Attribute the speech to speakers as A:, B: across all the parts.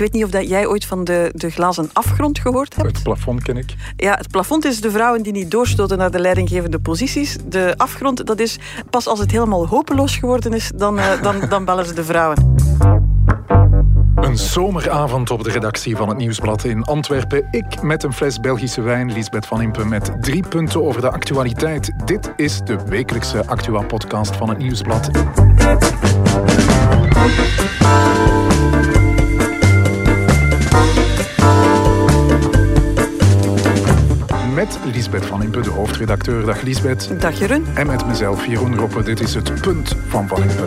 A: weet niet of dat jij ooit van de, de glazen afgrond gehoord hebt.
B: Het plafond ken ik.
A: Ja, het plafond is de vrouwen die niet doorstoten naar de leidinggevende posities. De afgrond, dat is pas als het helemaal hopeloos geworden is, dan, uh, dan, dan bellen ze de vrouwen.
B: Een zomeravond op de redactie van het Nieuwsblad in Antwerpen. Ik met een fles Belgische wijn, Lisbeth van Impen met drie punten over de actualiteit. Dit is de wekelijkse Actua-podcast van het Nieuwsblad. Met Lisbeth van Impe, de hoofdredacteur. Dag Lisbeth.
A: Dag Jeroen.
B: En met mezelf, Jeroen Roppe. Dit is het punt van Van Impe.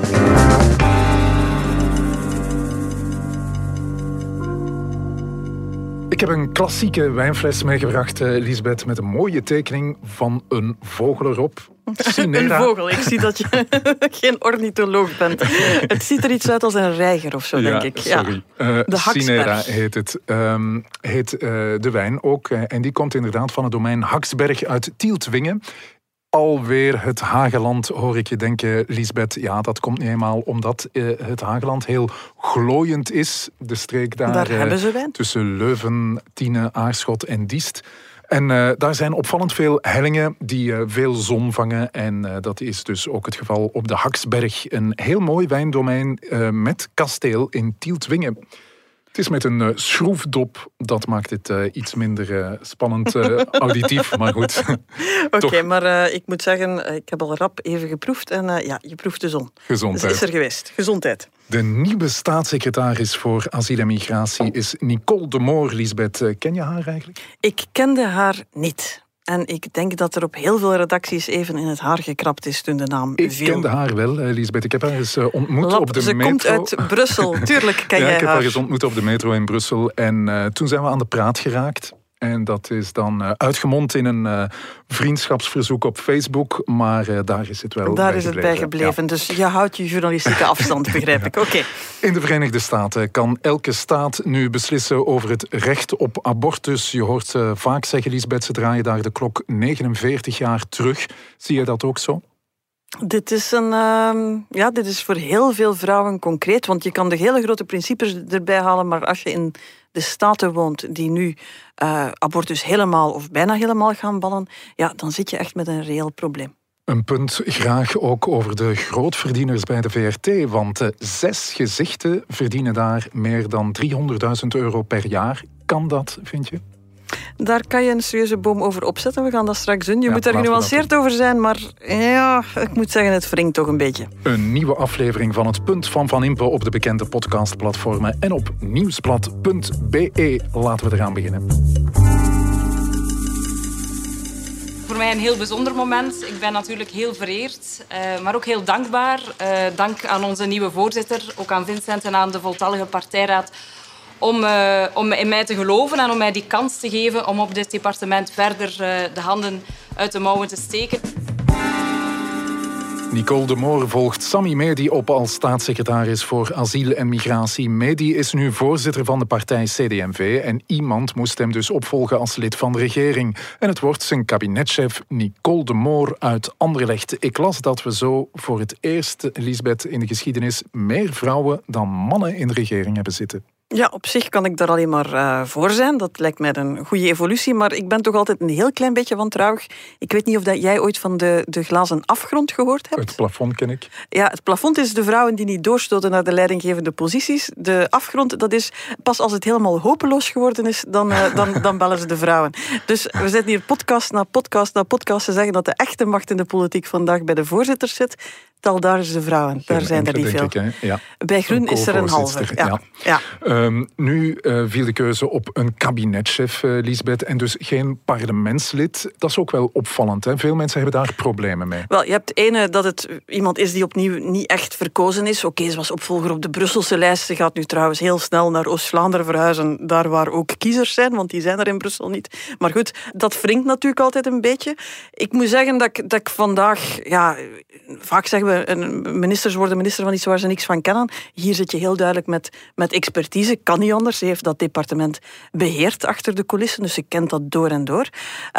B: Heb een klassieke wijnfles meegebracht, uh, Lisbeth, met een mooie tekening van een vogel erop.
A: Cinera. Een vogel. Ik zie dat je geen ornitholoog bent. Het ziet er iets uit als een reiger of zo, denk ik.
B: Sorry. Ja. Uh, de Cinera heet het. Um, heet uh, de wijn ook. en die komt inderdaad van het domein Haksberg uit Tieltwingen alweer het Hageland, hoor ik je denken, Lisbeth. Ja, dat komt niet eenmaal omdat uh, het Hageland heel glooiend is. De streek daar,
A: daar hebben ze wijn.
B: tussen Leuven, Tiene, Aarschot en Diest. En uh, daar zijn opvallend veel hellingen die uh, veel zon vangen. En uh, dat is dus ook het geval op de Haksberg. Een heel mooi wijndomein met kasteel in Tieltwingen. Het is met een uh, schroefdop. Dat maakt het uh, iets minder uh, spannend auditief, maar goed.
A: Oké, okay, maar ik moet zeggen, ik heb al rap even geproefd. En ja, je proeft de zon.
B: Gezondheid.
A: Dus is er geweest. Gezondheid.
B: De nieuwe staatssecretaris voor asiel en migratie is Nicole de Moor. Lisbeth, ken je haar eigenlijk?
A: Ik kende haar niet. En ik denk dat er op heel veel redacties even in het haar gekrapt is toen de naam
B: ik
A: viel.
B: Ik kende haar wel, Elisabeth. Ik heb haar eens ontmoet
A: Lab,
B: op de
A: ze
B: metro.
A: Ze komt uit Brussel, tuurlijk ken
B: ja,
A: jij
B: ik heb
A: haar.
B: haar eens ontmoet op de metro in Brussel. En uh, toen zijn we aan de praat geraakt. En dat is dan uh, uitgemond in een uh, vriendschapsverzoek op Facebook. Maar uh, daar is het wel
A: Daar
B: bij
A: is het bij gebleven.
B: Ja.
A: Dus je houdt je journalistieke afstand, begrijp ik. Oké. Okay.
B: In de Verenigde Staten kan elke staat nu beslissen over het recht op abortus. Je hoort ze vaak zeggen, Lisbeth, ze draaien daar de klok 49 jaar terug. Zie je dat ook zo?
A: Dit is, een, uh, ja, dit is voor heel veel vrouwen concreet. Want je kan de hele grote principes erbij halen. Maar als je in de staten woont die nu uh, abortus helemaal of bijna helemaal gaan bannen. Ja, dan zit je echt met een reëel probleem.
B: Een punt graag ook over de grootverdieners bij de VRT. Want uh, zes gezichten verdienen daar meer dan 300.000 euro per jaar. Kan dat, vind je?
A: Daar kan je een serieuze boom over opzetten. We gaan dat straks doen. Je ja, moet er genuanceerd over zijn, maar ja, ik moet zeggen, het wringt toch een beetje.
B: Een nieuwe aflevering van het Punt van Van Impe op de bekende podcastplatformen en op nieuwsblad.be. Laten we eraan beginnen.
C: Voor mij een heel bijzonder moment. Ik ben natuurlijk heel vereerd, uh, maar ook heel dankbaar. Uh, dank aan onze nieuwe voorzitter, ook aan Vincent en aan de voltallige partijraad om, uh, om in mij te geloven en om mij die kans te geven om op dit departement verder uh, de handen uit de mouwen te steken.
B: Nicole de Moor volgt Sami Medi op als staatssecretaris voor asiel en migratie. Medi is nu voorzitter van de partij CD&V en iemand moest hem dus opvolgen als lid van de regering. En het wordt zijn kabinetchef Nicole de Moor uit Anderlecht. Ik las dat we zo voor het eerst, Lisbeth, in de geschiedenis meer vrouwen dan mannen in de regering hebben zitten.
A: Ja, op zich kan ik daar alleen maar uh, voor zijn. Dat lijkt mij een goede evolutie. Maar ik ben toch altijd een heel klein beetje wantrouwig. Ik weet niet of dat jij ooit van de, de glazen afgrond gehoord hebt.
B: Het plafond ken ik.
A: Ja, het plafond is de vrouwen die niet doorstoten naar de leidinggevende posities. De afgrond, dat is pas als het helemaal hopeloos geworden is, dan, uh, dan, dan bellen ze de vrouwen. Dus we zitten hier podcast na podcast na podcast te zeggen dat de echte macht in de politiek vandaag bij de voorzitters zit. Tal daar is de vrouwen. Daar
B: Geen
A: zijn er niet veel.
B: ik? Ja.
A: Bij Groen is er een halve. Ja. Ja.
B: Um, nu uh, viel de keuze op een kabinetchef, uh, Lisbeth, en dus geen parlementslid. Dat is ook wel opvallend. Hè? Veel mensen hebben daar problemen mee.
A: Wel, je hebt ene dat het iemand is die opnieuw niet echt verkozen is. Oké, okay, ze was opvolger op de Brusselse lijst. Ze gaat nu trouwens heel snel naar Oost-Vlaanderen verhuizen. Daar waar ook kiezers zijn, want die zijn er in Brussel niet. Maar goed, dat wringt natuurlijk altijd een beetje. Ik moet zeggen dat ik, dat ik vandaag... Ja, vaak zeggen we ministers worden minister van iets waar ze niks van kennen. Hier zit je heel duidelijk met, met expertise. Kan niet anders. Ze heeft dat departement beheerd achter de coulissen, dus ze kent dat door en door.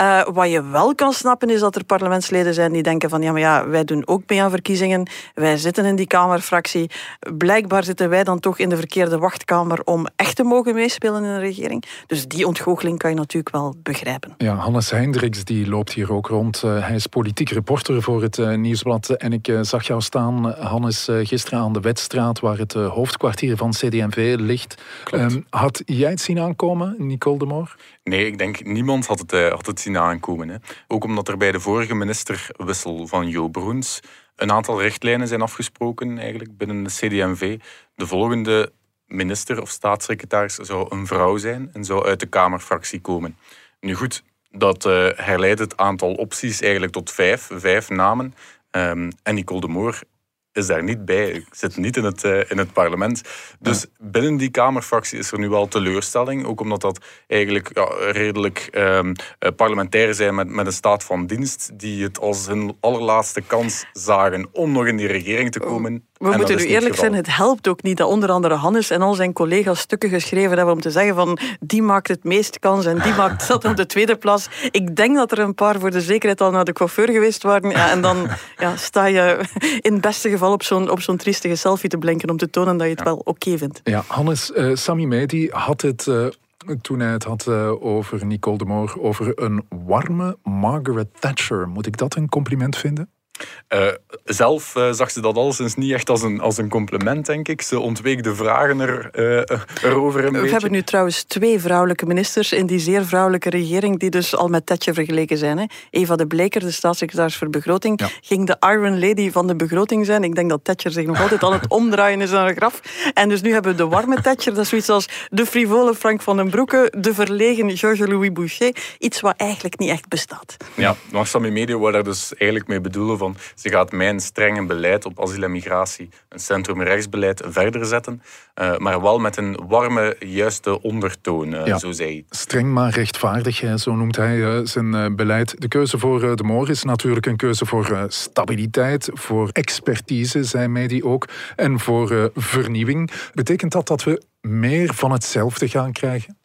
A: Uh, wat je wel kan snappen is dat er parlementsleden zijn die denken van ja, maar ja, wij doen ook mee aan verkiezingen. Wij zitten in die Kamerfractie. Blijkbaar zitten wij dan toch in de verkeerde wachtkamer om echt te mogen meespelen in een regering. Dus die ontgoocheling kan je natuurlijk wel begrijpen.
B: Ja, Hannes Hendricks die loopt hier ook rond. Uh, hij is politiek reporter voor het uh, Nieuwsblad. En ik uh, zag jou staan, Hannes, gisteren aan de Wetstraat, waar het hoofdkwartier van CDMV ligt. Um, had jij het zien aankomen, Nicole de Moor?
D: Nee, ik denk niemand had het, had het zien aankomen. Hè. Ook omdat er bij de vorige ministerwissel van Jo Broens een aantal richtlijnen zijn afgesproken eigenlijk binnen de CDMV. De volgende minister of staatssecretaris zou een vrouw zijn en zou uit de Kamerfractie komen. Nu goed, dat uh, herleidt het aantal opties eigenlijk tot vijf, vijf namen. Um, en Nicole de Moor is daar niet bij. Ik zit niet in het, uh, in het parlement. Dus binnen die Kamerfractie is er nu wel teleurstelling. Ook omdat dat eigenlijk ja, redelijk um, parlementair zijn met, met een staat van dienst. Die het als hun allerlaatste kans zagen om nog in die regering te komen.
A: We moeten nu eerlijk zijn, het helpt ook niet dat onder andere Hannes en al zijn collega's stukken geschreven hebben om te zeggen van die maakt het meest kans en die maakt dat op de tweede plaats. Ik denk dat er een paar voor de zekerheid al naar de coiffeur geweest waren. Ja, en dan ja, sta je in het beste geval op zo'n op zo'n triestige selfie te blinken om te tonen dat je het wel oké vindt.
B: Ja, Hannes, uh, Sami Mehdi had het... Uh, toen hij het had uh, over Nicole de Moor, over een warme Margaret Thatcher. Moet ik dat een compliment vinden?
D: Uh, zelf uh, zag ze dat alleszins niet echt als een, als een compliment, denk ik. Ze ontweek de vragen er, uh, erover een
A: We
D: beetje.
A: hebben nu trouwens twee vrouwelijke ministers in die zeer vrouwelijke regering, die dus al met Tetje vergeleken zijn. Hè. Eva de Bleker, de staatssecretaris voor begroting, ja. ging de Iron Lady van de begroting zijn. Ik denk dat Thatcher zich nog altijd aan het omdraaien is aan een graf. En dus nu hebben we de warme Thatcher, dat is zoiets als de frivole Frank van den Broeke, de verlegen Georges-Louis Boucher. Iets wat eigenlijk niet echt bestaat.
D: Ja, maar Sammy Media wou daar dus eigenlijk mee bedoelen van ze gaat mijn strenge beleid op asiel en migratie, een centrum-rechtsbeleid, verder zetten. Uh, maar wel met een warme, juiste ondertoon, uh, ja. zo zei
B: Streng maar rechtvaardig, zo noemt hij uh, zijn beleid. De keuze voor de Moor is natuurlijk een keuze voor stabiliteit, voor expertise, zei mij die ook, en voor vernieuwing. Betekent dat dat we meer van hetzelfde gaan krijgen?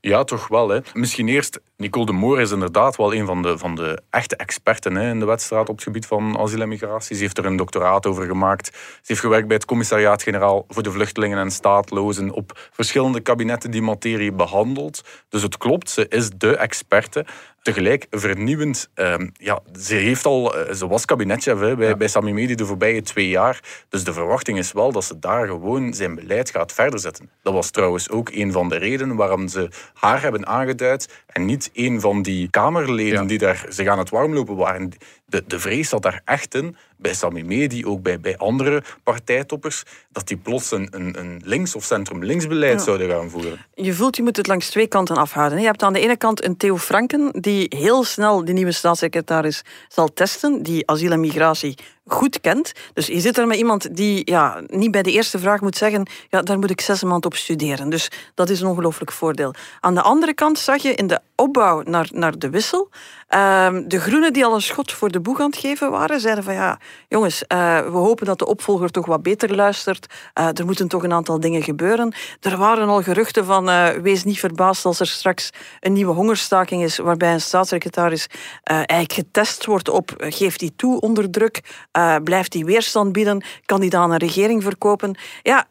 D: Ja, toch wel. Hè. Misschien eerst, Nicole de Moor is inderdaad wel een van de, van de echte experten hè, in de wedstrijd op het gebied van asiel en migratie. Ze heeft er een doctoraat over gemaakt. Ze heeft gewerkt bij het Commissariaat-Generaal voor de Vluchtelingen en Staatlozen op verschillende kabinetten die materie behandelt. Dus het klopt, ze is de experte tegelijk vernieuwend. Uh, ja, ze, heeft al, ze was kabinetchef hè, bij, ja. bij Sami Medi de voorbije twee jaar. Dus de verwachting is wel dat ze daar gewoon zijn beleid gaat verder zetten. Dat was trouwens ook een van de redenen waarom ze haar hebben aangeduid en niet een van die Kamerleden ja. die daar zich aan het warmlopen waren. De, de vrees zat daar echt in, bij Sami Medi, ook bij, bij andere partijtoppers, dat die plots een, een, een links- of centrum-links-beleid ja. zouden gaan voeren.
A: Je voelt, je moet het langs twee kanten afhouden. Je hebt aan de ene kant een Theo Franken, die heel snel de nieuwe staatssecretaris zal testen, die asiel en migratie goed kent. Dus je zit er met iemand die ja, niet bij de eerste vraag moet zeggen, ja, daar moet ik zes maanden op studeren. Dus dat is een ongelooflijk voordeel. Aan de andere kant zag je in de opbouw naar, naar de wissel, uh, de groenen die al een schot voor de boeg aan het geven waren, zeiden van ja, jongens, uh, we hopen dat de opvolger toch wat beter luistert. Uh, er moeten toch een aantal dingen gebeuren. Er waren al geruchten van, uh, wees niet verbaasd als er straks een nieuwe hongerstaking is, waarbij een staatssecretaris eigenlijk getest wordt op, geeft hij toe onder druk, blijft hij weerstand bieden? Kan hij dan een regering verkopen? Ja,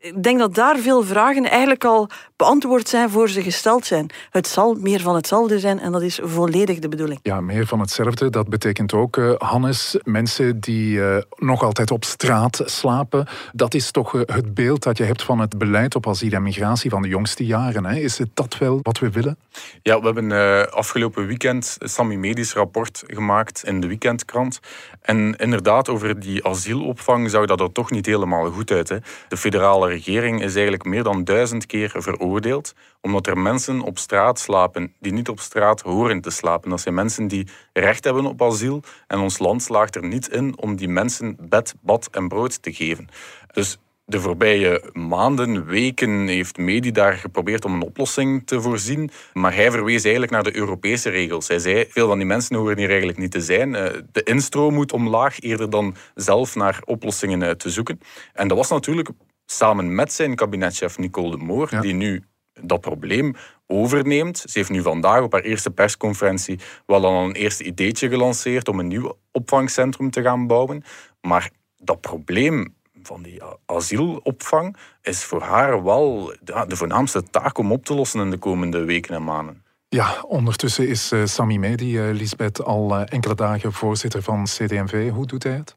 A: ik denk dat daar veel vragen eigenlijk al beantwoord zijn voor ze gesteld zijn. Het zal meer van hetzelfde zijn en dat is volledig de bedoeling.
B: Ja, meer van hetzelfde. Dat betekent ook, uh, Hannes, mensen die uh, nog altijd op straat slapen. Dat is toch uh, het beeld dat je hebt van het beleid op asiel en migratie van de jongste jaren. Hè? Is het dat wel wat we willen?
D: Ja, we hebben afgelopen weekend Sami Medisch rapport gemaakt in de weekendkrant. En inderdaad, over die asielopvang zag dat er toch niet helemaal goed uit. Hè? De federale regering is eigenlijk meer dan duizend keer veroordeeld omdat er mensen op straat slapen die niet op straat horen te slapen. Dat zijn mensen die recht hebben op asiel en ons land slaagt er niet in om die mensen bed, bad en brood te geven. Dus De voorbije maanden, weken heeft Medi daar geprobeerd om een oplossing te voorzien. Maar hij verwees eigenlijk naar de Europese regels. Hij zei, veel van die mensen horen hier eigenlijk niet te zijn. Eh, de instroom moet omlaag, eerder dan zelf naar oplossingen eh, te zoeken. En dat was natuurlijk samen met zijn kabinetchef Nicole de Moor, die nu dat probleem overneemt. Ze heeft nu vandaag op haar eerste persconferentie wel al een eerste ideetje gelanceerd om een nieuw opvangcentrum te gaan bouwen. Maar dat probleem van die asielopvang is voor haar wel de voornaamste taak om op te lossen in de komende weken en maanden.
B: Ja, ondertussen is uh, Sami Medi, uh, Lisbeth, al uh, enkele dagen voorzitter van CDMV. Hoe doet hij het?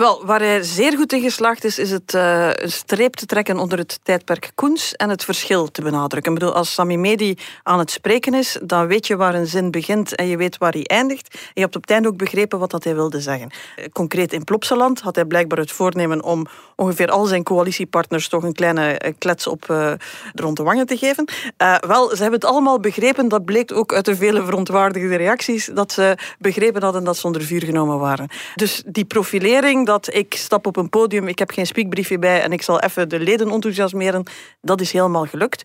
A: Wel, waar hij zeer goed in geslaagd is, is het uh, een streep te trekken onder het tijdperk Koens en het verschil te benadrukken. Ik bedoel, als Sami Medi aan het spreken is, dan weet je waar een zin begint en je weet waar hij eindigt. En je hebt op het einde ook begrepen wat dat hij wilde zeggen. Eh, concreet in Plopsaland had hij blijkbaar het voornemen om ongeveer al zijn coalitiepartners toch een kleine eh, klets op uh, rond de wangen te geven. Wel, ze hebben het allemaal begrepen. Dat bleek ook uit de vele verontwaardigde reacties, dat ze begrepen hadden dat ze onder vuur genomen waren. Dus die profilering dat ik stap op een podium, ik heb geen speakbriefje bij en ik zal even de leden enthousiasmeren, dat is helemaal gelukt.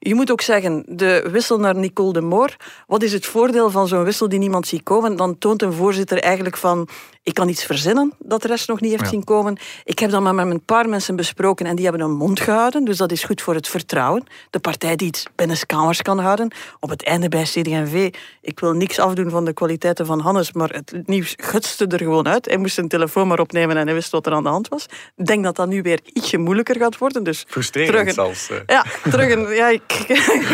A: Je moet ook zeggen, de wissel naar Nicole de Moor, wat is het voordeel van zo'n wissel die niemand ziet komen? Dan toont een voorzitter eigenlijk van, ik kan iets verzinnen dat de rest nog niet heeft zien komen. Ik heb dat maar met een paar mensen besproken en die hebben een mond gehouden, dus dat is goed voor het vertrouwen. De partij die iets binnenskamers kan houden. Op het einde bij CD&V, ik wil niks afdoen van de kwaliteiten van Hannes, maar het nieuws gutste er gewoon uit. Hij moest zijn telefoon maar opnemen en hij wist wat er aan de hand was. Ik denk dat dat nu weer ietsje moeilijker gaat worden. Dus
D: Frustrerend zelfs.
A: Ja, terug een, ja, ik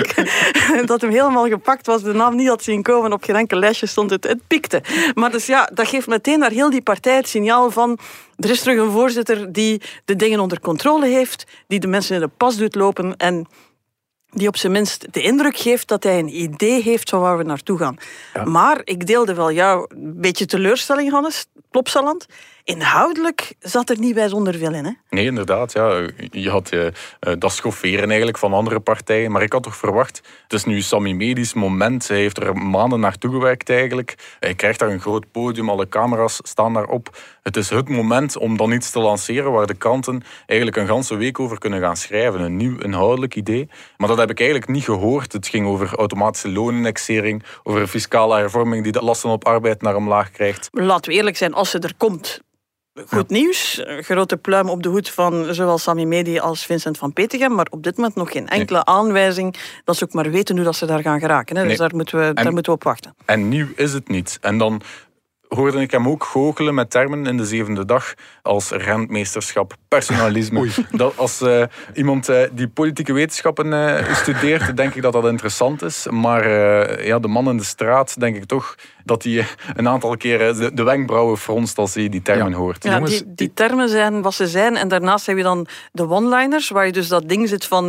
A: dat hem helemaal gepakt was, de naam niet had zien komen, op geen enkel lesje stond het, het piekte. Maar dus ja, dat geeft meteen naar heel die partij het signaal van er is terug een voorzitter die de dingen onder controle heeft, die de mensen in de pas doet lopen en die op zijn minst de indruk geeft dat hij een idee heeft van waar we naartoe gaan. Maar ik deelde wel jouw beetje teleurstelling, Hannes, Plopsaland. Inhoudelijk zat er niet bij zonder veel in, hè?
D: Nee, inderdaad. Ja. Je had uh, dat schofferen eigenlijk van andere partijen. Maar ik had toch verwacht, het is nu Sami Medisch moment. Hij heeft er maanden naartoe gewerkt eigenlijk. Hij krijgt daar een groot podium, alle camera's staan daarop. Het is het moment om dan iets te lanceren waar de kranten eigenlijk een ganse week over kunnen gaan schrijven. Een nieuw inhoudelijk idee. Maar dat heb ik eigenlijk niet gehoord. Het ging over automatische loonindexering, over een fiscale hervorming die de lasten op arbeid naar omlaag krijgt.
A: Laten we eerlijk zijn, als ze er komt, Goed nieuws, grote pluim op de hoed van zowel Sami Medi als Vincent van Petegem, maar op dit moment nog geen enkele aanwijzing dat ze ook maar weten hoe dat ze daar gaan geraken. Hè. Dus daar moeten, we, daar moeten we op wachten.
D: En nieuw is het niet. En dan hoorde ik hem ook goochelen met termen in de zevende dag als rentmeesterschap, personalisme. Dat als uh, iemand uh, die politieke wetenschappen uh, studeert, denk ik dat dat interessant is. Maar ja, de man in de straat, denk ik toch dat hij een aantal keren de, de wenkbrauwen fronst als hij die termen hoort.
A: Ja, die, die, termen zijn wat ze zijn. En daarnaast heb je dan de one-liners, waar je dus dat ding zit van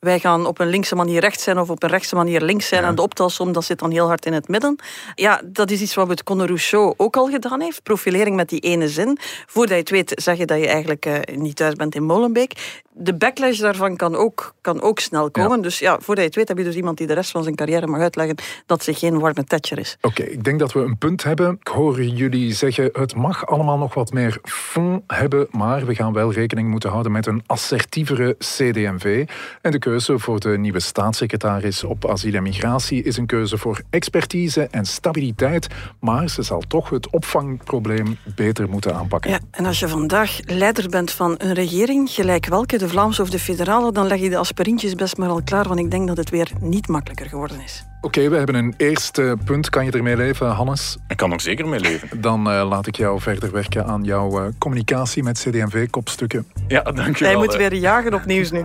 A: wij gaan op een linkse manier rechts zijn of op een rechtse manier links zijn. En de optelsom, dat zit dan heel hard in het midden. Ja, dat is iets wat we het Conor Rousseau ook al gedaan heeft. Profilering met die ene zin. Voordat je het weet, zeg je dat je eigenlijk uh, niet thuis bent in Molenbeek. De backlash daarvan kan ook, kan ook snel komen. Dus ja, voordat je het weet, heb je dus iemand die de rest van zijn carrière mag uitleggen dat ze geen warme Thatcher is.
B: Oké, ik denk dat we een punt hebben. Ik hoor jullie zeggen, het mag allemaal nog wat meer fond hebben, maar we gaan wel rekening moeten houden met een assertievere CDMV. En de keuze voor de nieuwe staatssecretaris op asiel en migratie is een keuze voor expertise en stabiliteit, maar ze zal toch het opvangprobleem beter moeten aanpakken.
A: Ja, en als je vandaag leider bent van een regering, gelijk welke, de Vlaamse of de federale, dan leg je de aspirintjes best maar al klaar, want ik denk dat het weer niet makkelijker geworden is.
B: Oké, we hebben een eerste punt. Kan je ermee leven, Hannes?
D: Ik kan er zeker mee leven.
B: Dan uh, laat ik jou verder werken aan jouw uh, communicatie met CD&V-kopstukken.
D: Ja, dankjewel.
A: Hij moet weer jagen op nieuws nu.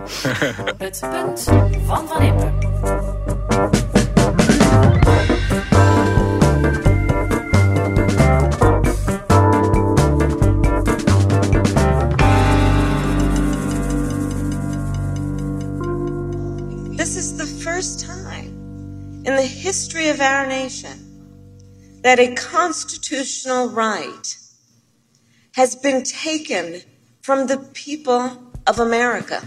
A: Het punt van Van Impe.
E: In the history of our nation that a constitutional right has been taken from the people of America.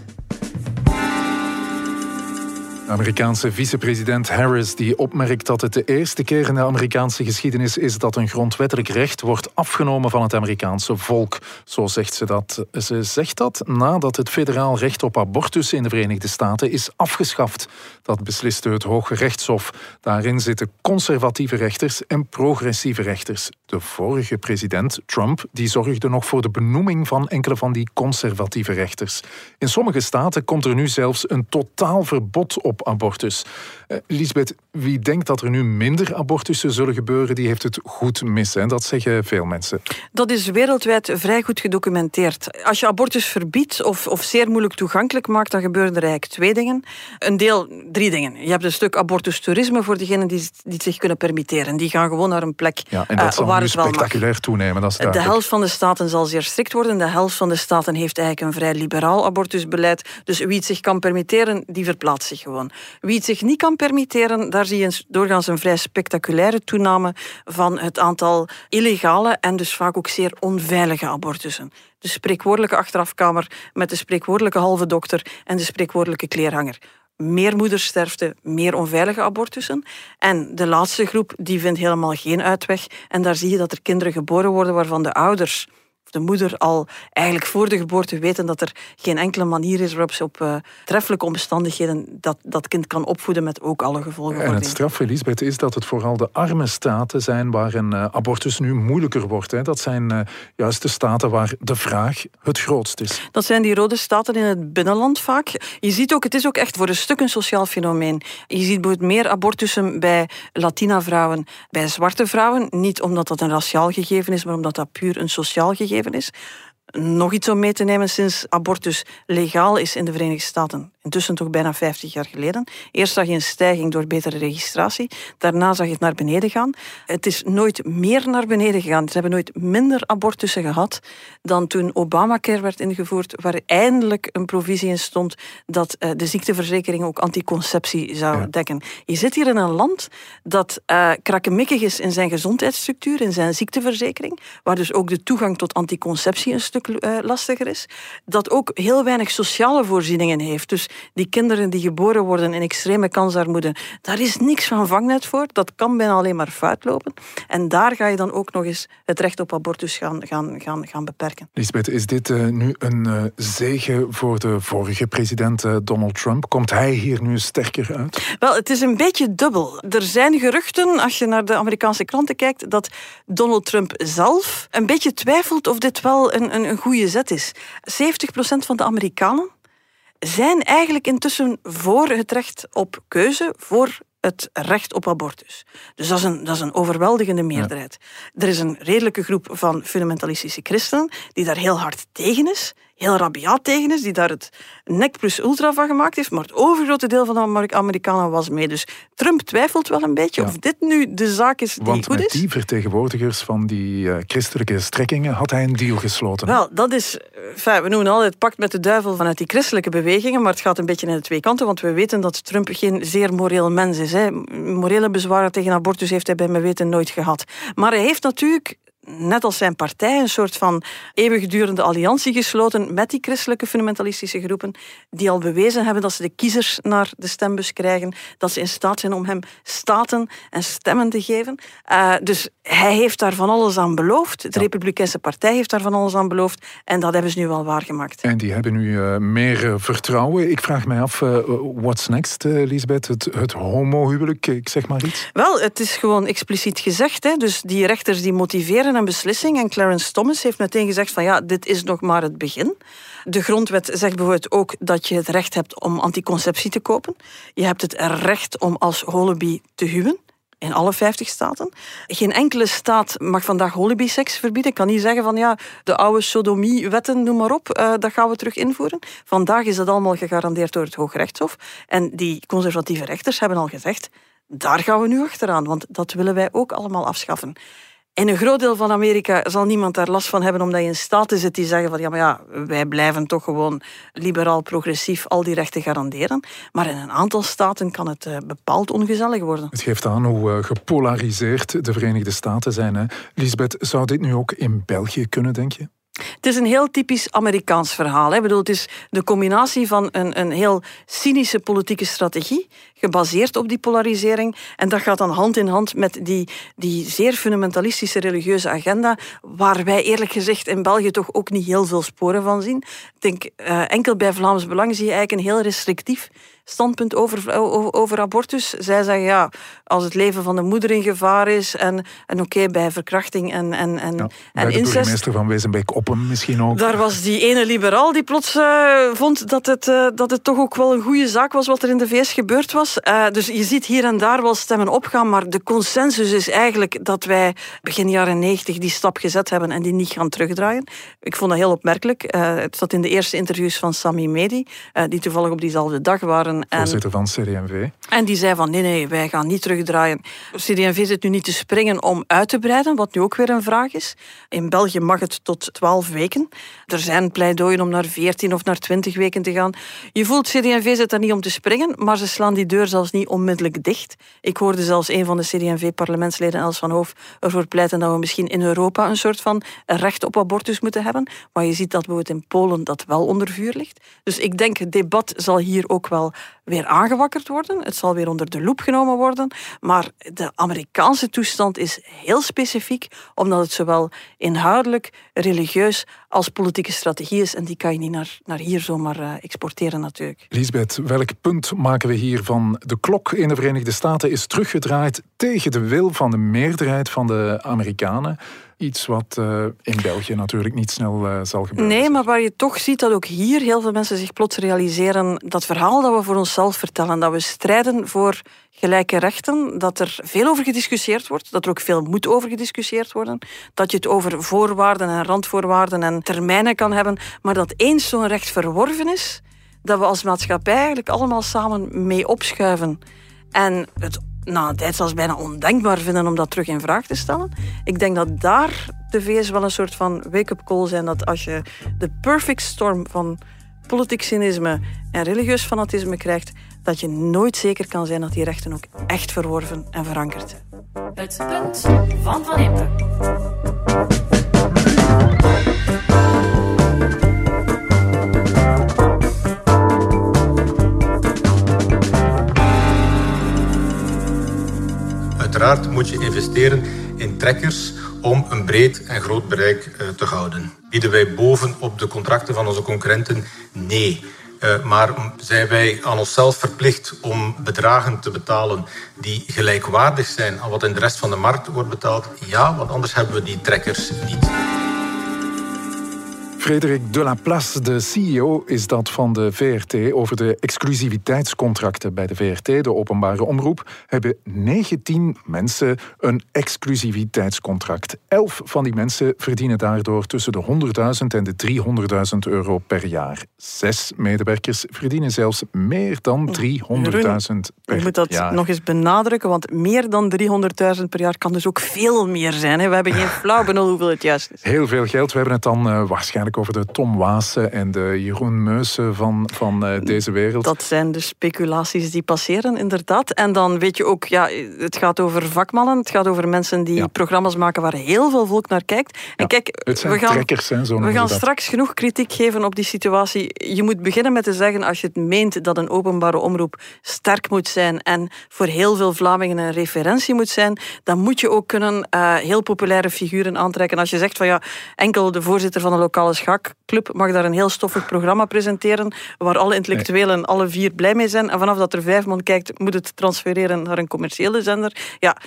B: Amerikaanse vicepresident Harris die opmerkt dat het de eerste keer in de Amerikaanse geschiedenis is dat een grondwettelijk recht wordt afgenomen van het Amerikaanse volk. Zo zegt ze dat. Ze zegt dat nadat het federaal recht op abortus in de Verenigde Staten is afgeschaft. Dat besliste het Hoge Rechtshof. Daarin zitten conservatieve rechters en progressieve rechters. De vorige president, Trump, die zorgde nog voor de benoeming van enkele van die conservatieve rechters. In sommige staten komt er nu zelfs een totaal verbod op abortus. Uh, Lisbeth, wie denkt dat er nu minder abortussen zullen gebeuren, die heeft het goed mis. Hè? Dat zeggen veel mensen.
A: Dat is wereldwijd vrij goed gedocumenteerd. Als je abortus verbiedt of, of zeer moeilijk toegankelijk maakt, dan gebeuren er eigenlijk twee dingen. Een deel, drie dingen. Je hebt een stuk abortustoerisme voor degenen die, die het zich kunnen permitteren. Die gaan gewoon naar een plek
B: ja, en dat uh, zal
A: waar
B: nu
A: het wel
B: spectaculair
A: mag.
B: toenemen. Dat is
A: de helft van de staten zal zeer strikt worden. De helft van de staten heeft eigenlijk een vrij liberaal abortusbeleid. Dus wie het zich kan permitteren, die verplaatst zich gewoon. Wie het zich niet kan permitteren, daar zie je doorgaans een vrij spectaculaire toename van het aantal illegale en dus vaak ook zeer onveilige abortussen. De spreekwoordelijke achterafkamer met de spreekwoordelijke halve dokter en de spreekwoordelijke kleerhanger meer moedersterfte, meer onveilige abortussen. En de laatste groep die vindt helemaal geen uitweg. En daar zie je dat er kinderen geboren worden waarvan de ouders de moeder al eigenlijk voor de geboorte weten dat er geen enkele manier is waarop ze op uh, treffelijke omstandigheden dat, dat kind kan opvoeden met ook alle gevolgen.
B: En het straf, Elisabeth, is dat het vooral de arme staten zijn waar een uh, abortus nu moeilijker wordt. Hè. Dat zijn uh, juist de staten waar de vraag het grootst is.
A: Dat zijn die rode staten in het binnenland vaak. Je ziet ook, het is ook echt voor een stuk een sociaal fenomeen. Je ziet bijvoorbeeld meer abortussen bij Latina-vrouwen, bij zwarte vrouwen. Niet omdat dat een raciaal gegeven is, maar omdat dat puur een sociaal gegeven is. Nog iets om mee te nemen sinds abortus legaal is in de Verenigde Staten. Intussen toch bijna 50 jaar geleden. Eerst zag je een stijging door betere registratie. Daarna zag je het naar beneden gaan. Het is nooit meer naar beneden gegaan. Ze hebben nooit minder abortussen gehad dan toen Obamacare werd ingevoerd, waar eindelijk een provisie in stond dat uh, de ziekteverzekering ook anticonceptie zou ja. dekken. Je zit hier in een land dat uh, krakkemikkig is in zijn gezondheidsstructuur, in zijn ziekteverzekering, waar dus ook de toegang tot anticonceptie een stuk uh, lastiger is. Dat ook heel weinig sociale voorzieningen heeft. Dus die kinderen die geboren worden in extreme kansarmoede, daar is niks van vangnet voor. Dat kan bijna alleen maar fout lopen. En daar ga je dan ook nog eens het recht op abortus gaan, gaan, gaan, gaan beperken.
B: Lisbeth, is dit uh, nu een uh, zegen voor de vorige president uh, Donald Trump? Komt hij hier nu sterker uit?
A: Wel, het is een beetje dubbel. Er zijn geruchten, als je naar de Amerikaanse kranten kijkt, dat Donald Trump zelf een beetje twijfelt of dit wel een, een, een goede zet is. 70% van de Amerikanen zijn eigenlijk intussen voor het recht op keuze, voor het recht op abortus. Dus dat is een, dat is een overweldigende meerderheid. Ja. Er is een redelijke groep van fundamentalistische christenen die daar heel hard tegen is, heel rabiaat tegen is, die daar het nek plus ultra van gemaakt heeft, maar het overgrote deel van de Amerikanen was mee. Dus Trump twijfelt wel een beetje ja. of dit nu de zaak is die
B: Want
A: goed
B: met
A: is.
B: die vertegenwoordigers van die uh, christelijke strekkingen had hij een deal gesloten.
A: Wel, dat is... Enfin, we noemen altijd het pact met de duivel vanuit die christelijke bewegingen, maar het gaat een beetje in de twee kanten, want we weten dat Trump geen zeer moreel mens is. Hè. Morele bezwaren tegen abortus heeft hij bij mijn weten nooit gehad. Maar hij heeft natuurlijk net als zijn partij, een soort van eeuwigdurende alliantie gesloten met die christelijke fundamentalistische groepen, die al bewezen hebben dat ze de kiezers naar de stembus krijgen, dat ze in staat zijn om hem staten en stemmen te geven. Uh, dus hij heeft daar van alles aan beloofd. De ja. Republikeinse Partij heeft daar van alles aan beloofd en dat hebben ze nu wel waargemaakt.
B: En die hebben nu uh, meer uh, vertrouwen. Ik vraag mij af, what's next, Lisbeth? Het, het homohuwelijk, ik zeg maar iets?
A: Wel, het is gewoon expliciet gezegd. Hè. Dus die rechters die motiveren een beslissing. En Clarence Thomas heeft meteen gezegd van ja, dit is nog maar het begin. De grondwet zegt bijvoorbeeld ook dat je het recht hebt om anticonceptie te kopen. Je hebt het recht om als holoby te huwen. In alle 50 staten. Geen enkele staat mag vandaag holobyseks verbieden. Ik kan niet zeggen van ja, de oude sodomie-wetten, noem maar op, uh, dat gaan we terug invoeren. Vandaag is dat allemaal gegarandeerd door het Hooggerechtshof. En die conservatieve rechters hebben al gezegd, daar gaan we nu achteraan, want dat willen wij ook allemaal afschaffen. In een groot deel van Amerika zal niemand daar last van hebben, omdat je in staten zit die zeggen van ja, maar ja, wij blijven toch gewoon liberaal-progressief al die rechten garanderen. Maar in een aantal staten kan het uh, bepaald ongezellig worden.
B: Het geeft aan hoe uh, gepolariseerd de Verenigde Staten zijn. Hè? Lisbeth, zou dit nu ook in België kunnen, denk je?
A: Het is een heel typisch Amerikaans verhaal. Hè. Ik bedoel, het is de combinatie van een, een heel cynische politieke strategie, gebaseerd op die polarisering. En dat gaat dan hand in hand met die, die zeer fundamentalistische religieuze agenda, waar wij eerlijk gezegd in België toch ook niet heel veel sporen van zien. Ik denk, uh, enkel bij Vlaams Belang zie je eigenlijk een heel restrictief standpunt over, over, abortus. Zij zeggen ja, als het leven van de moeder in gevaar is en, en oké, bij verkrachting en, en, en, ja,
B: en
A: de
B: burgemeester van Wezenbeek-Oppen misschien ook.
A: Daar was die ene liberaal die plots uh, vond dat het, uh, dat het toch ook wel een goede zaak was wat er in de VS gebeurd was. Uh, dus je ziet hier en daar wel stemmen opgaan, maar de consensus is eigenlijk dat wij begin jaren 90 die stap gezet hebben en die niet gaan terugdraaien. Ik vond dat heel opmerkelijk. het zat in de eerste interviews van Sami Medi, die toevallig op diezelfde dag waren
B: Voorzitter van CD&V.
A: En die zei van nee, nee, wij gaan niet terugdraaien. CD&V zit nu niet te springen om uit te breiden, wat nu ook weer een vraag is. In België mag het tot 12 weken. Er zijn pleidooien om naar 14 of naar 20 weken te gaan. Je voelt, CD&V zit daar niet om te springen, maar ze slaan die deur zelfs niet onmiddellijk dicht. Ik hoorde zelfs een van de CD&V-parlementsleden, Els van Hoof, ervoor pleiten dat we misschien in Europa een soort van recht op abortus moeten hebben. Maar je ziet dat bijvoorbeeld in Polen dat wel onder vuur ligt. Dus ik denk, het debat zal hier ook wel weer aangewakkerd worden. Het zal weer onder de loep genomen worden. Maar de Amerikaanse toestand is heel specifiek, omdat het zowel inhoudelijk, religieus als politieke strategie is. En die kan je niet naar, naar hier zomaar uh, exporteren natuurlijk.
B: Lisbeth, welk punt maken we hier van? De klok in de Verenigde Staten is teruggedraaid tegen de wil van de meerderheid van de Amerikanen. Iets wat uh, in België natuurlijk niet snel uh, zal gebeuren.
A: Nee, maar waar je toch ziet dat ook hier heel veel mensen zich plots realiseren dat verhaal dat we voor onszelf vertellen, dat we strijden voor gelijke rechten, dat er veel over gediscussieerd wordt, dat er ook veel moet over gediscussieerd worden, dat je het over voorwaarden en randvoorwaarden en termijnen kan hebben, maar dat eens zo'n recht verworven is, dat we als maatschappij eigenlijk allemaal samen mee opschuiven. En het na een tijd zelfs bijna ondenkbaar vinden om dat terug in vraag te stellen. Ik denk dat daar de VS wel een soort van wake-up call zijn. Dat als je de perfect storm van politiek cynisme en religieus fanatisme krijgt, dat je nooit zeker kan zijn dat die rechten ook echt verworven en verankerd zijn. Het punt van Van Impe.
F: Uiteraard moet je investeren in trekkers om een breed en groot bereik uh, te houden. Bieden wij boven op de contracten van onze concurrenten? Nee. Uh, maar zijn wij aan onszelf verplicht om bedragen te betalen die gelijkwaardig zijn aan wat in de rest van de markt wordt betaald? Ja, want anders hebben we die trekkers niet.
B: Frederik Delaplace, de CEO, is dat van de VRT over de exclusiviteitscontracten bij de VRT, de openbare omroep, hebben 19 mensen een exclusiviteitscontract. Elf van die mensen verdienen daardoor tussen de 100.000 en de 300.000 euro per jaar. Zes medewerkers verdienen zelfs meer dan 300.000 per jaar. Je
A: moet dat nog eens benadrukken, want meer dan 300.000 per jaar kan dus ook veel meer zijn. Hè? We hebben geen flauw benul hoeveel het juist is.
B: Heel veel geld. We hebben het dan uh, waarschijnlijk over de Tom Waassen en de Jeroen Meusen van, van uh, deze wereld.
A: Dat zijn de speculaties die passeren, inderdaad. En dan weet je ook, ja, het gaat over vakmannen, het gaat over mensen die programma's maken waar heel veel volk naar kijkt.
B: En kijk, het zijn we gaan, trekkers, hè,
A: zo
B: we
A: gaan straks genoeg kritiek geven op die situatie. Je moet beginnen met te zeggen, als je het meent dat een openbare omroep sterk moet zijn en voor heel veel Vlamingen een referentie moet zijn, dan moet je ook kunnen uh, heel populaire figuren aantrekken. Als je zegt van ja, enkel de voorzitter van een lokale schaakclub mag daar een heel stoffig programma presenteren, waar alle intellectuelen alle vier blij mee zijn. En vanaf dat er vijf man kijkt, moet het transfereren naar een commerciële zender. Ja,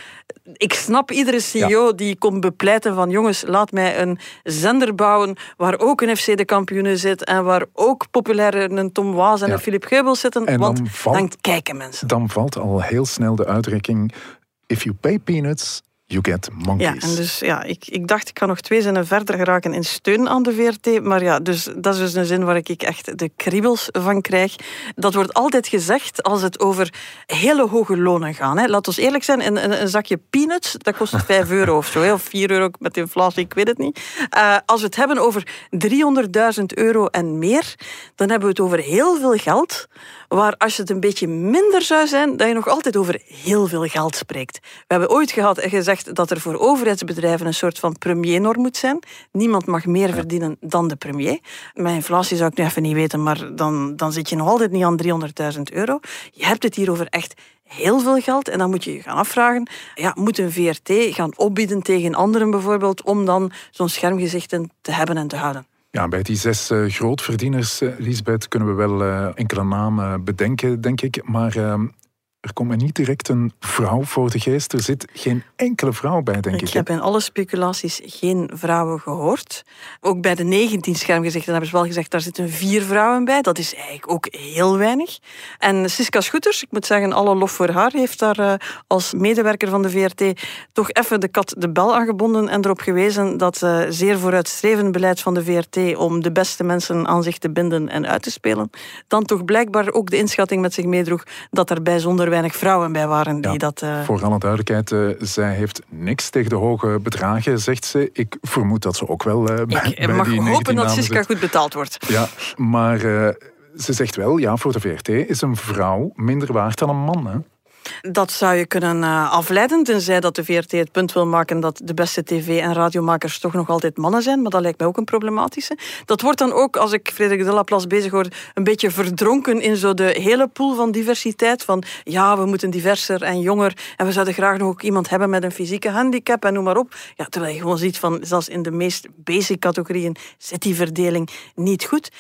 A: ik snap iedere CEO die komt bepleiten van jongens, laat mij een zender bouwen waar ook een FC de kampioenen zit en waar ook populaire een Tom Waas en een Philip Geubels zitten.
B: En
A: want
B: dan, valt,
A: dan kijken mensen.
B: Dan valt al heel snel de uitdrukking if you pay peanuts, You get monkeys.
A: Ja, en dus ja, ik, ik dacht ik ga nog twee zinnen verder geraken in steun aan de VRT. Maar ja, dus dat is dus een zin waar ik echt de kriebels van krijg. Dat wordt altijd gezegd als het over hele hoge lonen gaat. Hè. Laat ons eerlijk zijn, een, een, een zakje peanuts, dat kost 5 euro of zo. Of 4 euro met inflatie, ik weet het niet. Uh, als we het hebben over 300.000 euro en meer, dan hebben we het over heel veel geld. Waar als het een beetje minder zou zijn, dat je nog altijd over heel veel geld spreekt. We hebben ooit gehad en gezegd gezegd dat er voor overheidsbedrijven een soort van premiernorm moet zijn. Niemand mag meer verdienen dan de premier. Met inflatie zou ik nu even niet weten, maar dan, dan zit je nog altijd niet aan 300.000 euro. Je hebt het hier over echt heel veel geld. En dan moet je je gaan afvragen, ja, moet een VRT gaan opbieden tegen anderen bijvoorbeeld, om dan zo'n schermgezichten te hebben en te houden?
B: Ja, bij die zes uh, grootverdieners, uh, Lisbeth, kunnen we wel uh, enkele namen bedenken, denk ik. Maar ehm, er komt me niet direct een vrouw voor de geest. Er zit geen enkele vrouw bij, denk ik.
A: Ik heb in alle speculaties geen vrouwen gehoord. Ook bij de 19 schermgezichten hebben ze wel gezegd, daar zitten vier vrouwen bij. Dat is eigenlijk ook heel weinig. En Siska Schutters, ik moet zeggen, alle lof voor haar, heeft daar uh, als medewerker van de VRT toch even de kat de bel aangebonden en erop gewezen dat uh, zeer vooruitstrevend beleid van de VRT om de beste mensen aan zich te binden en uit te spelen, dan toch blijkbaar ook de inschatting met zich meedroeg dat er bij zonder weinig vrouwen bij waren die dat... Uh...
B: Voor alle duidelijkheid, uh, zij heeft niks tegen de hoge bedragen, zegt ze. Ik vermoed dat ze ook wel uh, bij,
A: Ik mag
B: die
A: hopen dat Siska goed betaald wordt.
B: Ja, maar ze zegt wel, ja, voor de VRT is een vrouw minder waard dan een man, hè?
A: Dat zou je kunnen uh, afleiden, tenzij dat de VRT het punt wil maken dat de beste tv- en radiomakers toch nog altijd mannen zijn, maar dat lijkt mij ook een problematische. Dat wordt dan ook, als ik Frederik de Laplace bezig hoor, een beetje verdronken in zo de hele pool van diversiteit. Van ja, we moeten diverser en jonger en we zouden graag nog ook iemand hebben met een fysieke handicap en noem maar op. Ja, terwijl je gewoon ziet van, zelfs in de meest basic categorieën zit die verdeling niet goed.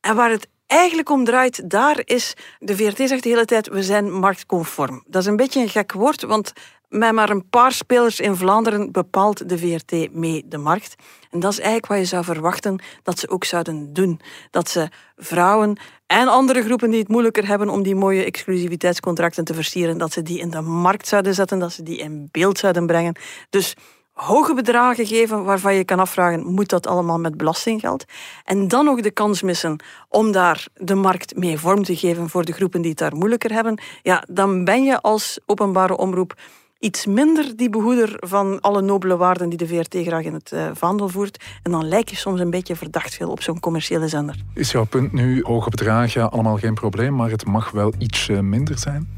A: En waar het eigenlijk om draait, daar is... De VRT zegt de hele tijd, we zijn marktconform. Dat is een beetje een gek woord, want met maar een paar spelers in Vlaanderen bepaalt de VRT mee de markt. En dat is eigenlijk wat je zou verwachten dat ze ook zouden doen. Dat ze vrouwen en andere groepen die het moeilijker hebben om die mooie exclusiviteitscontracten te versieren, dat ze die in de markt zouden zetten, dat ze die in beeld zouden brengen. Dus hoge bedragen geven waarvan je kan afvragen, moet dat allemaal met belastinggeld? En dan nog de kans missen om daar de markt mee vorm te geven voor de groepen die het daar moeilijker hebben, ja, dan ben je als openbare omroep iets minder die behoeder van alle nobele waarden die de VRT graag in het uh, vaandel voert. En dan lijk je soms een beetje verdacht veel op zo'n commerciële zender.
B: Is jouw punt nu, hoge bedragen, allemaal geen probleem, maar het mag wel iets minder zijn?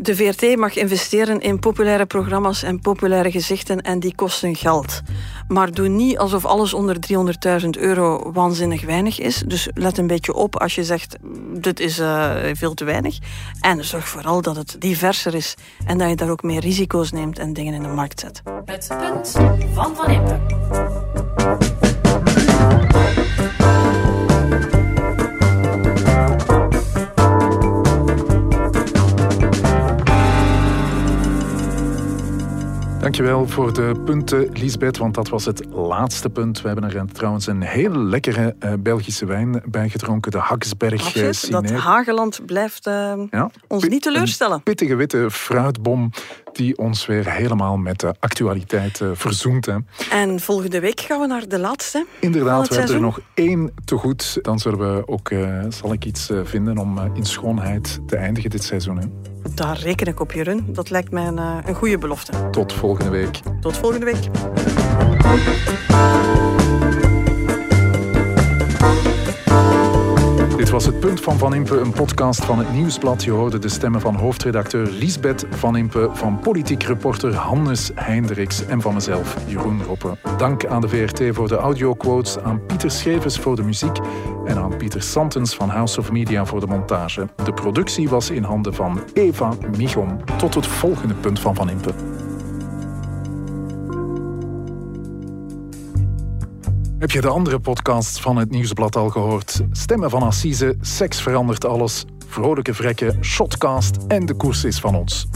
A: De VRT mag investeren in populaire programma's en populaire gezichten en die kosten geld. Maar doe niet alsof alles onder 300.000 euro waanzinnig weinig is. Dus let een beetje op als je zegt dit is uh, veel te weinig. En zorg vooral dat het diverser is en dat je daar ook meer risico's neemt en dingen in de markt zet.
G: Het punt van Van Impe.
B: Dankjewel voor de punten, Lisbeth, want dat was het laatste punt. We hebben er trouwens een hele lekkere uh, Belgische wijn bij gedronken, de Haksberg uh,
A: Dat Hageland blijft uh, ja? ons niet teleurstellen.
B: Een pittige witte fruitbom die ons weer helemaal met de actualiteit verzoent. Hè.
A: En volgende week gaan we naar de laatste.
B: Inderdaad, we hebben er nog één te goed. Dan zullen we ook, zal ik iets vinden om in schoonheid te eindigen dit seizoen. Hè.
A: Daar reken ik op, Jeroen. Dat lijkt mij een, een goede belofte.
B: Tot volgende week.
A: Tot volgende week.
B: Dit was het punt van Van Impe, een podcast van het Nieuwsblad. Je hoorde de stemmen van hoofdredacteur Lisbeth Van Impe, van politiek reporter Hannes Heindriks en van mezelf, Jeroen Roppe. Dank aan de VRT voor de audioquotes, aan Pieter Schevers voor de muziek en aan Pieter Santens van House of Media voor de montage. De productie was in handen van Eva Michom. Tot het volgende punt van Van Impe. Heb je de andere podcasts van het Nieuwsblad al gehoord? Stemmen van Assise, Seks verandert alles, Vrolijke Vrekken, Shotcast en De Koers is van ons.